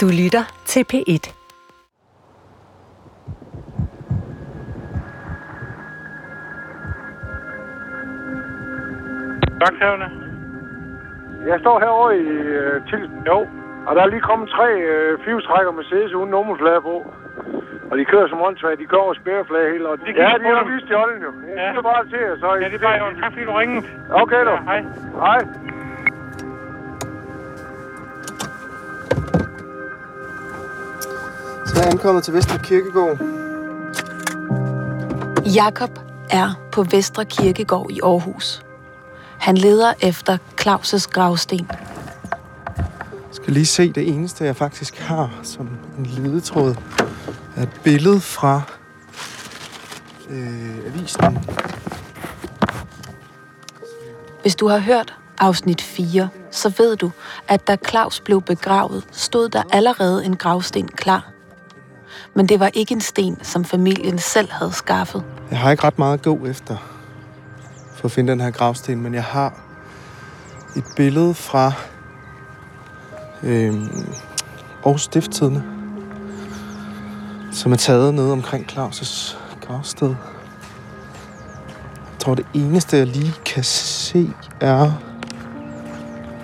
Du lytter til P1. Vagthavne? Jeg står herovre i øh, Tilsen. Jo. Og der er lige kommet tre øh, fivstrækker Mercedes uden nummerflade på. Og de kører som åndssvagt. De kører over spærreflag hele. Og De ja, de har i olden jo. Jeg Ja. ja. bare til jer, så... Ja, det er bare jo. Tak fordi du ringede. Okay, du. Ja, hej. Hej. Så er jeg ankommet til Vestre Kirkegård. Jakob er på Vestre Kirkegård i Aarhus. Han leder efter Claus' gravsten. Jeg skal lige se det eneste, jeg faktisk har som en ledetråd. Er et billede fra øh, avisen. Hvis du har hørt afsnit 4, så ved du, at da Claus blev begravet, stod der allerede en gravsten klar. Men det var ikke en sten, som familien selv havde skaffet. Jeg har ikke ret meget at gå efter for at finde den her gravsten, men jeg har et billede fra øh, Aarhus Stifttidene, som er taget nede omkring Claus' gravsted. Jeg tror, det eneste, jeg lige kan se, er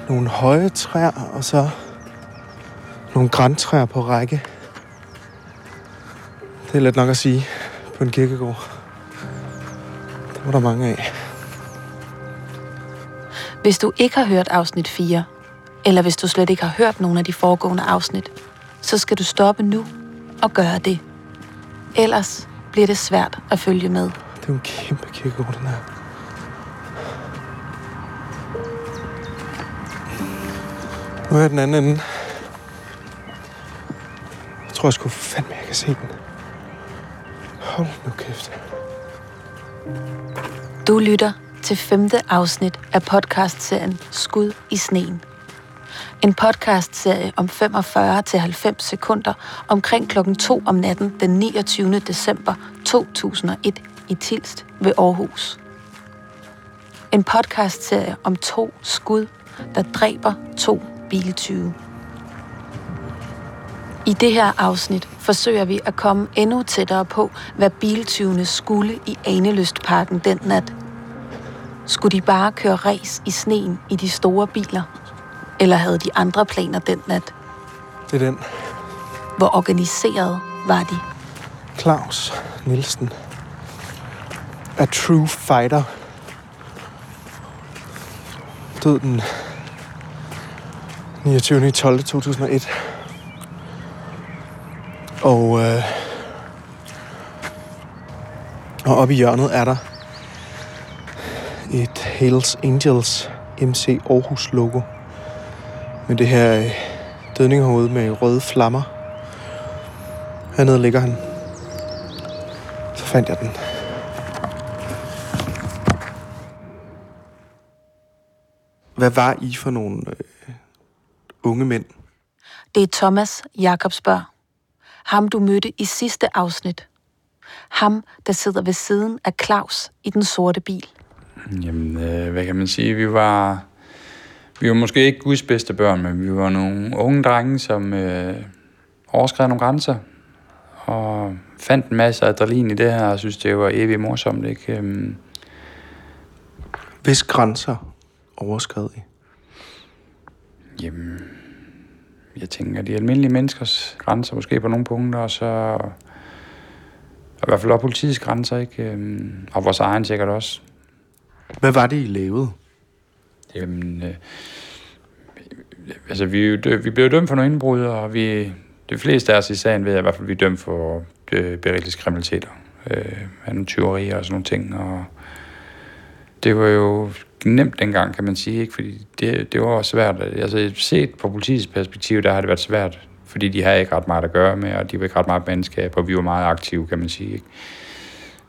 nogle høje træer, og så nogle græntræer på række. Det er let nok at sige på en kirkegård. Det var der mange af. Hvis du ikke har hørt afsnit 4, eller hvis du slet ikke har hørt nogen af de foregående afsnit, så skal du stoppe nu og gøre det. Ellers bliver det svært at følge med. Det er jo en kæmpe kirkegård, den her. Nu er jeg den anden ende. Jeg tror jeg sgu fandme, jeg kan se den. Hold nu kæft. Du lytter til femte afsnit af podcastserien Skud i sneen. En podcastserie om 45-90 sekunder omkring klokken 2 om natten den 29. december 2001 i Tilst ved Aarhus. En podcastserie om to skud, der dræber to biltyve. I det her afsnit forsøger vi at komme endnu tættere på, hvad biltyvene skulle i Anelystparken den nat. Skulle de bare køre ræs i sneen i de store biler? Eller havde de andre planer den nat? Det er den. Hvor organiseret var de? Claus Nielsen. A true fighter. Død den 29. Og, øh, og oppe i hjørnet er der et Hells Angels MC Aarhus logo. Med det her øh, med røde flammer. Hernede ligger han. Så fandt jeg den. Hvad var I for nogle øh, unge mænd? Det er Thomas Jakobsberg. Ham du mødte i sidste afsnit. Ham, der sidder ved siden af Claus i den sorte bil. Jamen, øh, hvad kan man sige? Vi var, vi var måske ikke Guds bedste børn, men vi var nogle unge drenge, som øh, overskred nogle grænser. Og fandt en masse adrenalin i det her, og synes, det var evigt morsomt. Ikke? Øhm, Hvis grænser overskred I? jamen, jeg tænker, de almindelige menneskers grænser måske på nogle punkter, og så og i hvert fald også politiets grænser, ikke? Øhm, og vores egen sikkert også. Hvad var det, I lavede? Jamen, øh, altså, vi, vi blev dømt for nogle indbrud, og vi, de fleste af os i sagen ved jeg i hvert fald, vi er dømt for øh, berigtelskriminaliteter. Øh, tyverier og sådan nogle ting, og det var jo nemt dengang, kan man sige, ikke? fordi det, det var svært. Altså, set på politiets perspektiv, der har det været svært, fordi de har ikke ret meget at gøre med, og de var ikke ret meget mandskab, og vi var meget aktive, kan man sige. Ikke?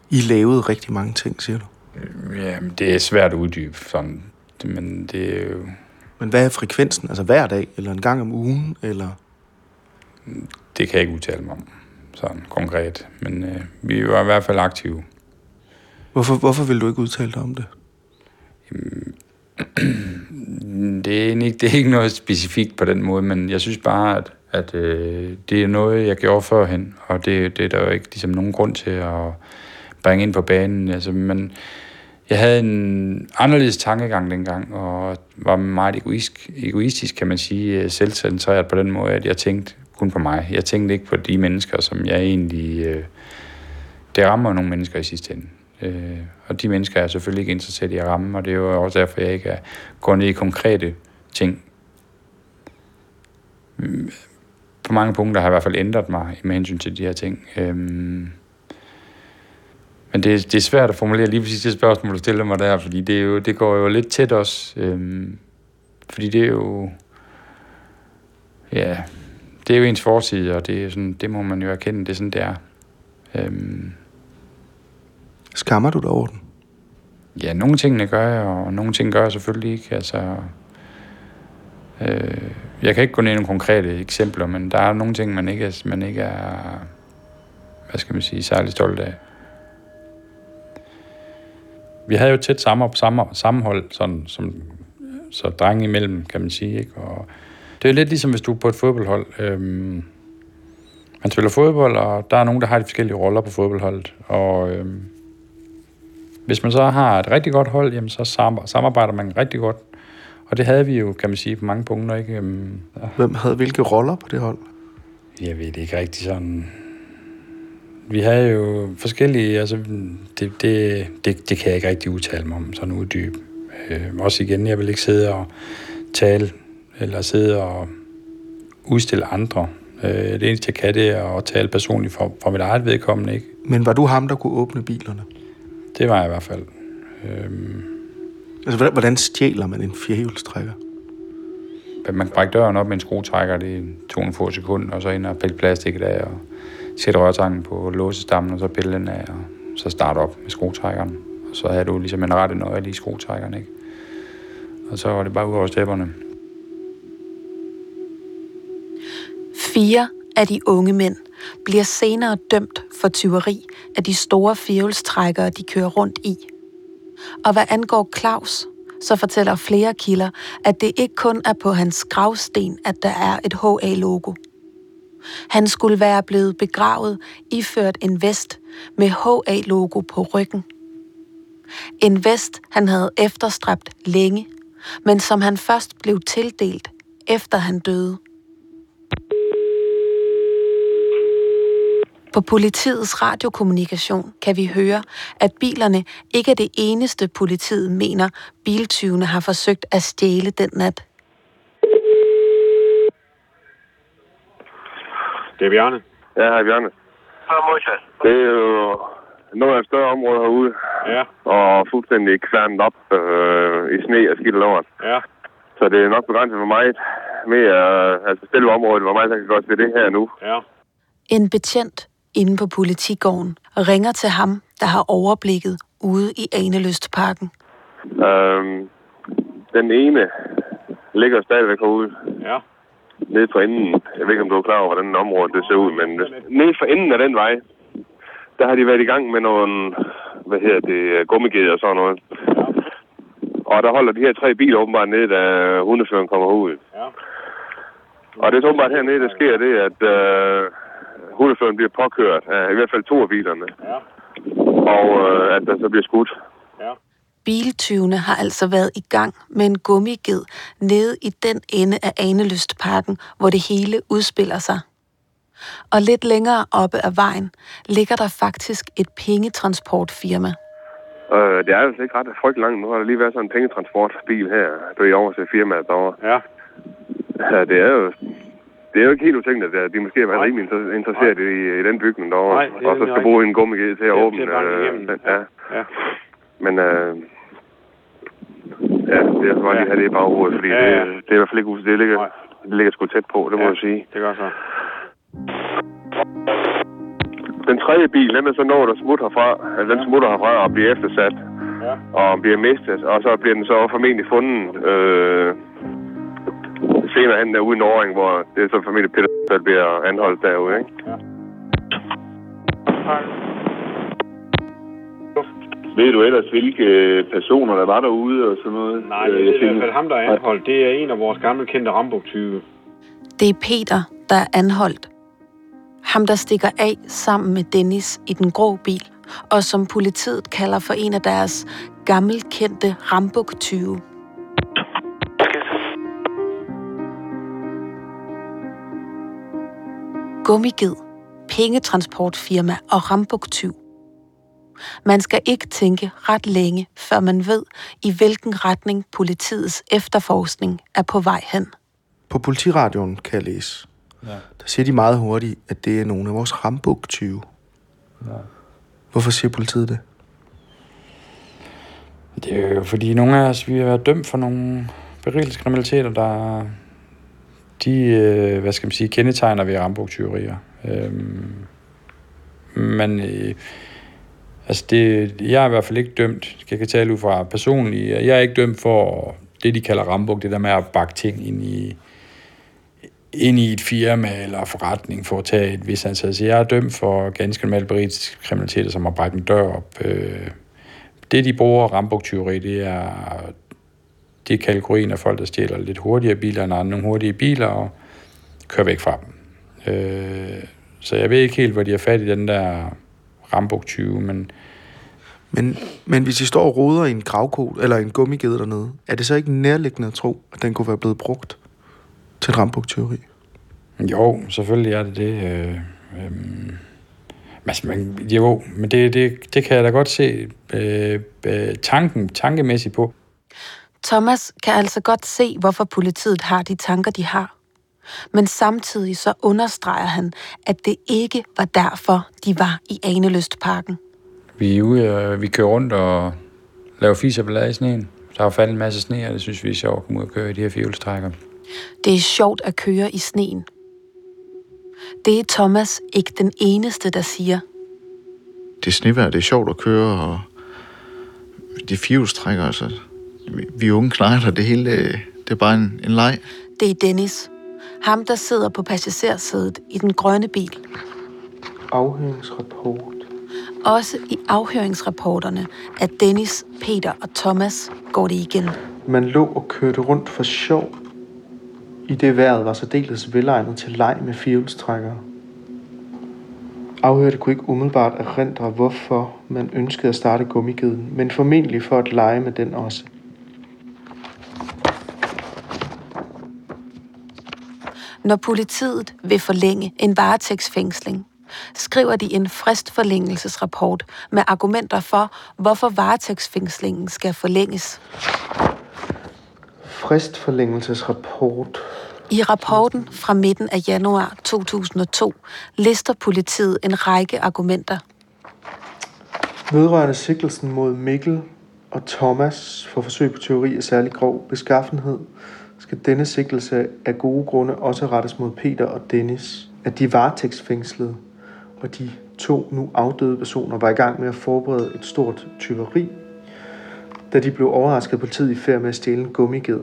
I lavede rigtig mange ting, siger du. Jamen, det er svært at uddybe, sådan. men det er jo... Men hvad er frekvensen? Altså hver dag, eller en gang om ugen, eller... Det kan jeg ikke udtale mig om, sådan konkret. Men øh, vi var i hvert fald aktive. Hvorfor, hvorfor vil du ikke udtale dig om det? Øhm, det er, ikke, det er ikke noget specifikt på den måde, men jeg synes bare, at At øh, det er noget, jeg gjorde førhen, og det, det er der jo ikke ligesom, nogen grund til at bringe ind på banen. Altså, men jeg havde en anderledes tankegang dengang, og var meget egoistisk, egoistisk kan man sige, øh, selvcentreret på den måde, at jeg tænkte kun på mig. Jeg tænkte ikke på de mennesker, som jeg egentlig... Øh, det rammer nogle mennesker i sidste ende. Øh, og de mennesker er selvfølgelig ikke interesseret i at ramme, og det er jo også derfor, jeg ikke er, går ned i konkrete ting. Mm, på mange punkter har jeg i hvert fald ændret mig med hensyn til de her ting. Øhm, men det, det er svært at formulere lige præcis det spørgsmål, du stiller mig der, fordi det, er jo, det går jo lidt tæt også. Øhm, fordi det er jo... Ja, det er jo ens fortid, og det, er sådan, det må man jo erkende, det er sådan, det er. Øhm, Skammer du dig over den? Ja, nogle tingene gør jeg, og nogle ting gør jeg selvfølgelig ikke. Altså, øh, jeg kan ikke gå ned i nogle konkrete eksempler, men der er nogle ting, man ikke er, man ikke er hvad skal man sige, særlig stolt af. Vi havde jo et tæt samme, samme, sammenhold, sådan, som, så drenge imellem, kan man sige. Ikke? Og det er lidt ligesom, hvis du er på et fodboldhold. Øhm, man spiller fodbold, og der er nogen, der har de forskellige roller på fodboldholdet. Og øhm, hvis man så har et rigtig godt hold, jamen så samarbejder man rigtig godt. Og det havde vi jo, kan man sige, på mange punkter. Ikke? Øhm. Hvem havde hvilke roller på det hold? Jeg ved det ikke rigtig sådan. Vi havde jo forskellige, altså det, det, det, det kan jeg ikke rigtig udtale mig om, sådan uddyb. Øh, også igen, jeg vil ikke sidde og tale, eller sidde og udstille andre. Øh, det eneste, jeg kan, det er at tale personligt for, for mit eget vedkommende. Ikke? Men var du ham, der kunne åbne bilerne? Det var jeg i hvert fald. Øhm, altså, hvordan stjæler man en firehjulstrækker? Man kan brække døren op med en skruetrækker, det er to få sekunder, og så ind og pille plastikket af, og sætte rørtangen på låsestammen, og så pille den af, og så starte op med skruetrækkeren. Og så havde du ligesom en rette nøgle i skruetrækkeren, ikke? Og så var det bare ud over stepperne. Fire af de unge mænd bliver senere dømt for tyveri af de store fjævelstrækkere, de kører rundt i. Og hvad angår Claus, så fortæller flere kilder, at det ikke kun er på hans gravsten, at der er et HA-logo. Han skulle være blevet begravet iført en vest med HA-logo på ryggen. En vest, han havde efterstræbt længe, men som han først blev tildelt, efter han døde. På politiets radiokommunikation kan vi høre, at bilerne ikke er det eneste politiet mener, biltyvene har forsøgt at stjæle den nat. Det er Bjarne. Ja, hej Bjarne. Det er jo noget af et større område herude. Ja. Og fuldstændig kværnet op øh, i sne og skidt og lort. Ja. Så det er nok begrænset for mig med altså stille området, hvor meget jeg kan godt til det her nu. Ja. En betjent inde på politigården og ringer til ham, der har overblikket ude i Aneløstparken. Øhm, den ene ligger stadigvæk herude. Ja. Nede for enden. Jeg ved ikke, om du er klar over, hvordan området det ser ud, men nede for enden af den vej, der har de været i gang med nogle, hvad hedder det, gummigeder og sådan noget. Ja. Og der holder de her tre biler åbenbart nede, da hundeføren kommer ud. Ja. Og det er åbenbart hernede, der sker det, at øh, hundeføren bliver påkørt af i hvert fald to af bilerne. Ja. Og øh, at der så bliver skudt. Ja. Biltyvene har altså været i gang med en gummiged nede i den ende af Anelystparken, hvor det hele udspiller sig. Og lidt længere oppe af vejen ligger der faktisk et pengetransportfirma. Øh, det er altså ikke ret frygtelig langt. Nu har der lige været sådan en pengetransportbil her. Du er i over til firmaet derovre. Ja. Ja, det er jo det er jo ikke helt utænkt, at de måske har været rimelig interesseret i, i den bygning derovre. Nej, og så skal bruge en gummiged til at åbne øh, den. Ja. Ja. Men øh, ja, det er bare lige have det i baghovedet, fordi Ja, ja. Det, det er i hvert fald ikke det ligger, det ligger sgu tæt på, det må Ja. jeg sige. Det gør så. Den tredje bil, den er så nået at smutte herfra, altså den smutter herfra og bliver eftersat, Ja. og bliver mistet, og så bliver den så formentlig fundet øh, senere hen derude i Norring, hvor det er så formentlig Peter, der bliver anholdt derude, ikke? Ved du ellers, hvilke personer der var derude og sådan noget? Nej, det Øh, er jeg i hvert fald ham, der er anholdt. Det er en af vores gamle kendte Rambuk-tyve. Det er Peter, der er anholdt. Ham, der stikker af sammen med Dennis i den grå bil, og som politiet kalder for en af deres gammelkendte rambuk-tyve. Gummiged, pengetransportfirma og rambuk-tyv. Man skal ikke tænke ret længe, før man ved, i hvilken retning politiets efterforskning er på vej hen. På politiradioen kan jeg læse. Ja. Der siger de meget hurtigt, at det er nogle af vores rambuk-tyve. Ja. Hvorfor siger politiet det? Det er jo fordi nogle af os, vi har været dømt for nogle berigelseskriminaliteter, der de, øh, hvad skal man sige, kendetegner ved rambuk-tyverier. Øhm, men øh, altså det, jeg er i hvert fald ikke dømt, skal jeg tale ud fra personligt, jeg er ikke dømt for det, de kalder rambuk, det der med at bakke ting ind i, ind i et firma eller forretning for at tage et vis antal. Så jeg er dømt for ganske normal beritisk kriminalitet, som har brækket en dør op. Øh, det, de bruger rambuktyveri, det er, det er kategorien af folk, der stjæler lidt hurtigere biler end andre, nogle hurtige biler, og kører væk fra dem. Øh, så jeg ved ikke helt, hvor de har fat i den der rambuk 20, men... Men, men hvis I står og roder i en gravkode eller en gummigede dernede, er det så ikke nærliggende at tro, at den kunne være blevet brugt til et rambuk-tyveri? Jo, selvfølgelig er det det. Øh, øh, altså, men, jo, men det, det, det kan jeg da godt se øh, øh, tanken, tankemæssigt på. Thomas kan altså godt se, hvorfor politiet har de tanker, de har. Men samtidig så understreger han, at det ikke var derfor, de var i Aneløstparken. Vi er ude, og vi kører rundt og laver fis og ballade i sneen. Der har faldet en masse sne, og det synes vi er sjovt at komme ud og køre i de her fjolstrækker. Det er sjovt at køre i sneen. Det er Thomas ikke den eneste, der siger. Det er snevejr, det er sjovt at køre, og de fjolstrækker, altså. Vi unge knejder, det hele, det er bare en, en leg. Det er Dennis. Ham, der sidder på passagersædet i den grønne bil. Afhøringsrapport. Også i afhøringsrapporterne af Dennis, Peter og Thomas går det igen. Man lå og kørte rundt for sjov, i det vejret var særdeles velegnet til leg med fjolstrækkere. Afhørte kunne ikke umiddelbart erindre, hvorfor man ønskede at starte gummigeden, men formentlig for at lege med den også. Når politiet vil forlænge en varetægtsfængsling, skriver de en fristforlængelsesrapport med argumenter for, hvorfor varetægtsfængslingen skal forlænges. Fristforlængelsesrapport. I rapporten fra midten af januar 2002 lister politiet en række argumenter. Vedrørende sigtelsen mod Mikkel og Thomas for forsøg på teori af særlig grov beskaffenhed, skal denne sigtelse af gode grunde også rettes mod Peter og Dennis, at de varetægtsfængslede og de to nu afdøde personer var i gang med at forberede et stort tyveri, da de blev overrasket på politiet i færd med at stjæle en gummiged.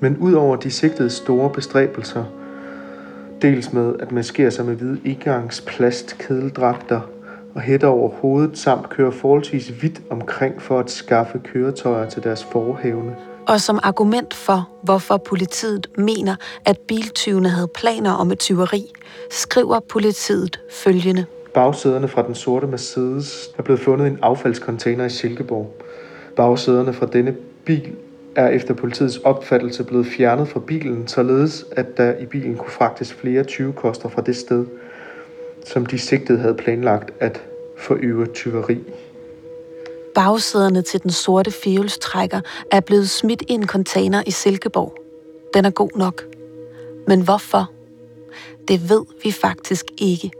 Men udover de sigtede store bestræbelser, dels med at maskere sig med hvide indgangsplast, kedeldragter og hætter over hovedet, samt køre forholdsvis vidt omkring for at skaffe køretøjer til deres forhævne, og som argument for, hvorfor politiet mener, at biltyvene havde planer om et tyveri, skriver politiet følgende. Bagsæderne fra den sorte Mercedes er blevet fundet i en affaldskontainer i Silkeborg. Bagsæderne fra denne bil er efter politiets opfattelse blevet fjernet fra bilen, således at der i bilen kunne fragtes flere 20-koster fra det sted, som de sigtede havde planlagt at forøve tyveri. Bagsæderne til den sorte fjolstrækker er blevet smidt i en container i Silkeborg. Den er god nok. Men hvorfor? Det ved vi faktisk ikke.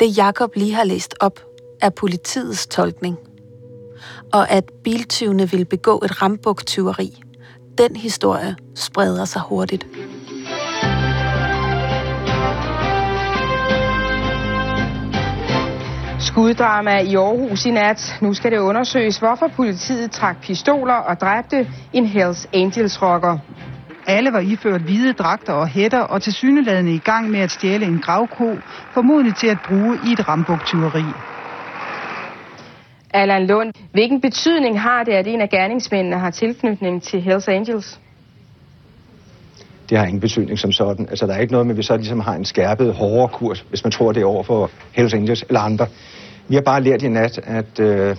Det Jakob lige har læst op, er politiets tolkning. Og at biltyvene vil begå et rambuktyveri, den historie spreder sig hurtigt. Skuddrama i Aarhus i nat. Nu skal det undersøges, hvorfor politiet trak pistoler og dræbte en Hells Angels rocker. Alle var iført hvide dragter og hætter og til syneladende i gang med at stjæle en gravko, formodentlig til at bruge i et rambuktyveri. Allan Lund, hvilken betydning har det, at en af gerningsmændene har tilknytning til Hells Angels? Det har ingen betydning som sådan. Altså, der er ikke noget med, at vi så ligesom har en skærpet, hårdere kurs, hvis man tror, det er over for Hells Angels eller andre. Vi har bare lært i nat, at øh,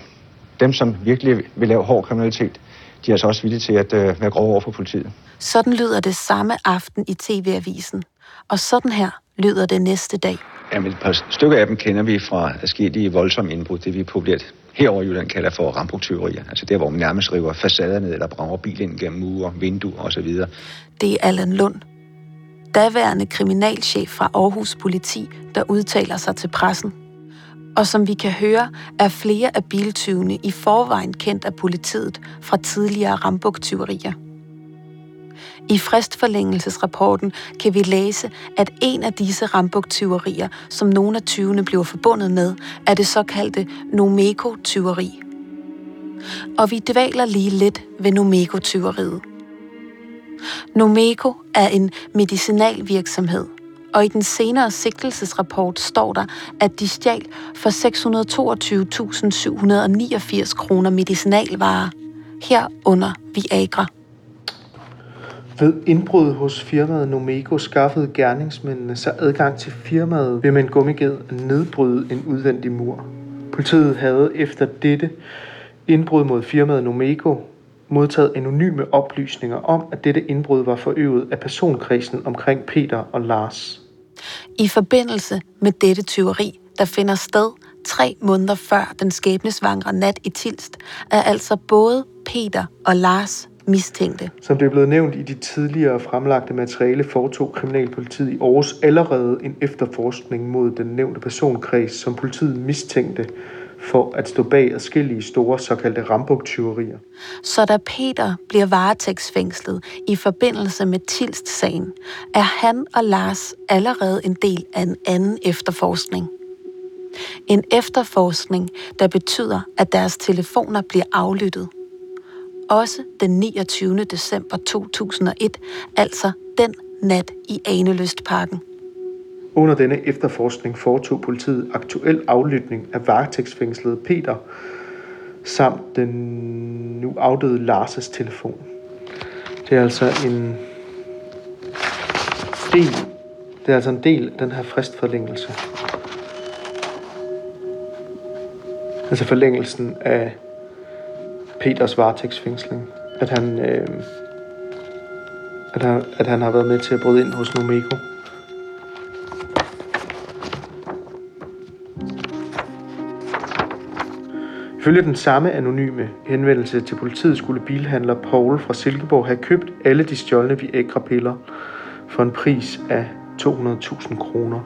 dem, som virkelig vil lave hård kriminalitet, de er altså også villige til at øh, være grove over for politiet. Sådan lyder det samme aften i TV-avisen. Og sådan her lyder det næste dag. Jamen, et par stykker af dem kender vi fra forskellige voldsomme indbrud, det vi populært herover i Jylland kalder for rambuktyverier. Altså der, hvor man nærmest river facader ned eller brager bilen ind gennem mure, vinduer osv. Det er Allan Lund, daværende kriminalchef fra Aarhus Politi, der udtaler sig til pressen. Og som vi kan høre, er flere af biltyvene i forvejen kendt af politiet fra tidligere rambuktyverier. I fristforlængelsesrapporten kan vi læse, at en af disse rambuktyverier, som nogle af tyvene bliver forbundet med, er det såkaldte Nomeko-tyveri. Og vi dvæler lige lidt ved Nomeko-tyveriet. Nomeko er en medicinalvirksomhed, og i den senere sigtelsesrapport står der, at de stjal for 622.789 kroner medicinalvarer, herunder Viagra. Ved indbrud hos firmaet Nomego skaffede gerningsmændene sig adgang til firmaet ved med en gummiged at nedbryde en udvendig mur. Politiet havde efter dette indbrud mod firmaet Nomego modtaget anonyme oplysninger om, at dette indbrud var forøvet af personkredsen omkring Peter og Lars. I forbindelse med dette tyveri, der finder sted tre måneder før den skæbnesvangre nat i Tilst, er altså både Peter og Lars mistænkte. Som det er blevet nævnt i de tidligere fremlagte materiale, foretog Kriminalpolitiet i Aarhus allerede en efterforskning mod den nævnte personkreds, som politiet mistænkte for at stå bag adskillige store såkaldte rambuktyverier. Så da Peter bliver varetægtsfængslet i forbindelse med Tilst-sagen, er han og Lars allerede en del af en anden efterforskning. En efterforskning, der betyder, at deres telefoner bliver aflyttet. Også den 29. december 2001, altså den nat i Aneløstparken. Under denne efterforskning foretog politiet aktuel aflytning af varetægtsfængslede Peter samt den nu afdøde Lars' telefon. Det er altså en del, det er altså en del af den her fristforlængelse. Altså forlængelsen af Peters varetægtsfængsling. At han, øh, at, han, at han har været med til at bryde ind hos Nomeko. Ifølge den samme anonyme henvendelse til politiet skulle bilhandler Paul fra Silkeborg have købt alle de stjålne Viagra-piller for en pris af 200.000 kroner.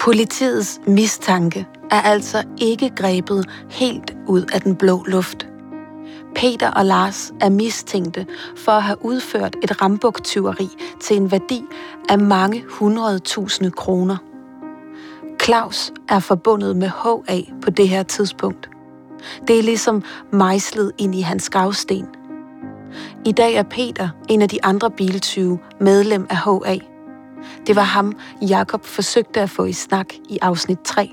Politiets mistanke er altså ikke grebet helt ud af den blå luft. Peter og Lars er mistænkte for at have udført et rambuktyveri til en værdi af mange hundredtusinde kroner. Claus er forbundet med HA på det her tidspunkt. Det er ligesom mejslet ind i hans gravsten. I dag er Peter, en af de andre biltyve, medlem af HA. Det var ham, Jakob forsøgte at få i snak i afsnit 3.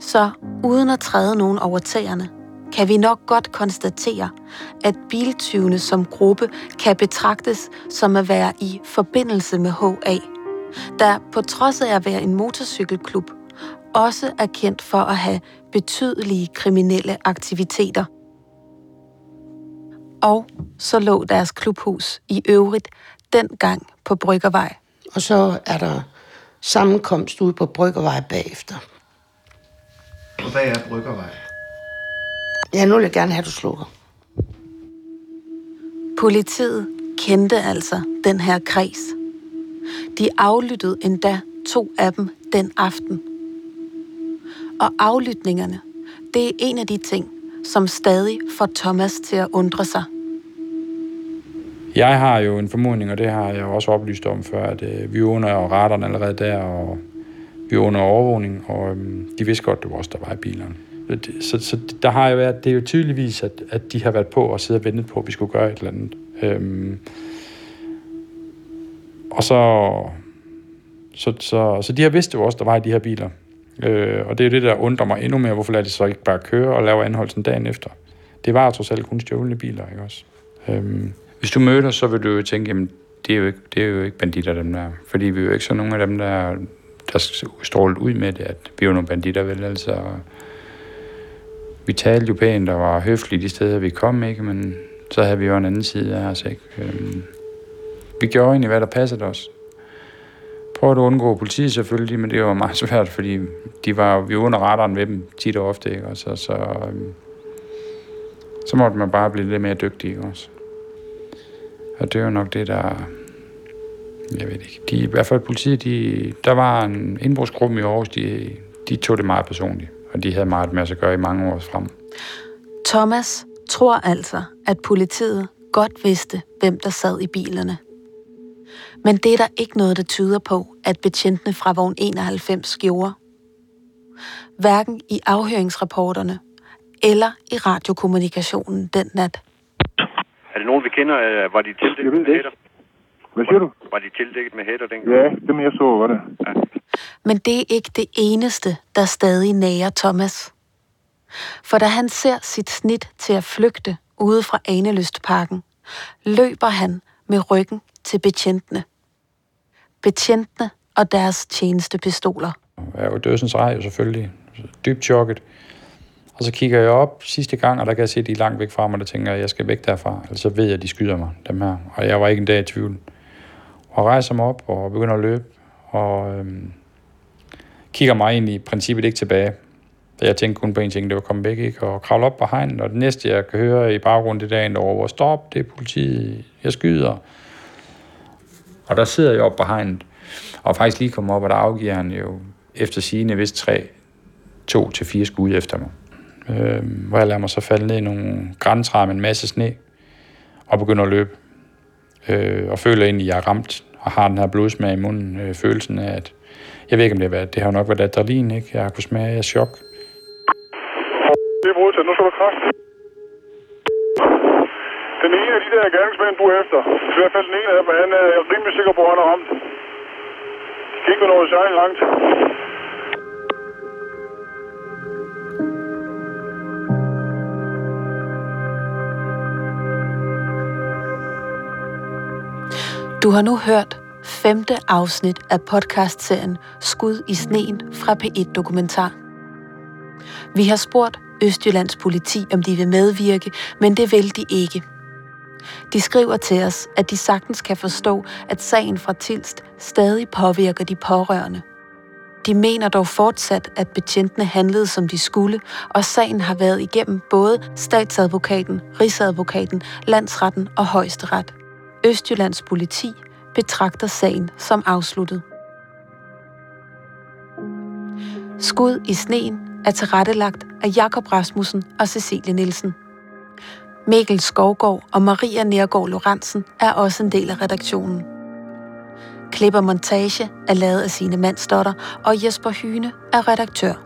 Så uden at træde nogen over tæerne, kan vi nok godt konstatere, at biltyvene som gruppe kan betragtes som at være i forbindelse med HA, der på trods af at være en motorcykelklub, også er kendt for at have betydelige kriminelle aktiviteter. Og så lå deres klubhus i øvrigt dengang på Bryggervej. Og så er der sammenkomst ude på Bryggervej bagefter. Og hvad er Bryggervej? Ja, nu vil jeg gerne have, at du slukker. Politiet kendte altså den her kreds. De aflyttede endda to af dem den aften. Og aflytningerne, det er en af de ting, som stadig får Thomas til at undre sig. Jeg har jo en formodning, og det har jeg også oplyst om før, at øh, vi under og radaren allerede der, og vi under overvågning, og øhm, de vidste godt, det var også der var i bilerne. Så, så der har jo været, det er jo tydeligvis, at, at de har været på og siddet og ventet på, at vi skulle gøre et eller andet. Øhm, og så, så, så, så de har vidst jo også, der var i de her biler. Øh, og det er jo det, der undrer mig endnu mere, hvorfor lader de så ikke bare køre og lave anholdelsen dagen efter. Det var trods alt kun stjålne biler, ikke også? Øhm, hvis du møder, så vil du jo tænke, jamen, det, er jo ikke, det er jo ikke banditter, dem der. Fordi vi er jo ikke så nogen af dem, der, der strålet ud med det, at vi er jo nogle banditter, vel? Altså, vi talte jo pænt og var høflige de steder, vi kom, ikke? Men så havde vi jo en anden side af os, ikke? Øhm, vi gjorde egentlig, hvad der passede os. Prøvede at undgå politiet selvfølgelig, men det var meget svært, fordi de var, vi var under radaren med dem tit og ofte, ikke? Og så, så, øhm, så måtte man bare blive lidt mere dygtig, ikke også? Og det er jo nok det, der... Jeg ved ikke. De, I hvert fald politiet, de, der var en indbrugsgruppe i Aarhus, de, de tog det meget personligt. Og de havde meget med at gøre i mange år frem. Thomas tror altså, at politiet godt vidste, hvem der sad i bilerne. Men det er der ikke noget, der tyder på, at betjentene fra vogn 91 gjorde. Hverken i afhøringsrapporterne eller i radiokommunikationen den nat. Er det nogen, vi kender? Øh, var de tildækket med hætter? Hvad siger du? Var de tildækket med hætter dengang? Ja, dem jeg så, var det. Ja. Men det er ikke det eneste, der stadig nærer Thomas. For da han ser sit snit til at flygte ude fra Anelystparken, løber han med ryggen til betjentene. Betjentene og deres tjenestepistoler. Jeg er jo dødsens rej, selvfølgelig. Dybt chokket. Og så kigger jeg op sidste gang, og der kan jeg se, at de er langt væk fra mig, og tænker, at jeg skal væk derfra. Ellers så ved jeg, at de skyder mig, dem her. Og jeg var ikke en dag i tvivl. Og rejser mig op og begynder at løbe. Og øhm, kigger mig egentlig i princippet ikke tilbage. Jeg tænkte kun på en ting, det var at komme væk, ikke? og kravle op på hegnet, og det næste, jeg kan høre i baggrunden, det der over, stop, det er politiet, jeg skyder. Og der sidder jeg op på hegnet, og faktisk lige kommer op, og der afgiver han jo efter sigende vist tre, to til fire skud efter mig. Øh, hvor jeg lader mig så falde ned i nogle græntræer med en masse sne, og begynder at løbe. Øh, og føler egentlig, at jeg er ramt, og har den her blodsmag i munden, øh, følelsen af, at jeg ved ikke, om det har været, det har nok været adrenalin, ikke? Jeg har kunnet smage af chok. Det er modtaget. Nu skal du kraft. Den ene af de der gerningsmænd, du er efter, i hvert fald den ene af dem, han er rimelig sikker på, at han er ramt. De kan ikke noget langt. Du har nu hørt femte afsnit af podcastserien Skud i sneen fra P1 Dokumentar. Vi har spurgt Østjyllands politi, om de vil medvirke, men det vil de ikke. De skriver til os, at de sagtens kan forstå, at sagen fra Tilst stadig påvirker de pårørende. De mener dog fortsat, at betjentene handlede som de skulle, og sagen har været igennem både statsadvokaten, rigsadvokaten, landsretten og højesteret. Østjyllands politi betragter sagen som afsluttet. Skud i sneen er tilrettelagt af Jakob Rasmussen og Cecilie Nielsen. Mikkel Skovgaard og Maria Nergård Lorentzen er også en del af redaktionen. Klip og montage er lavet af sine mandsdotter, og Jesper Hyne er redaktør.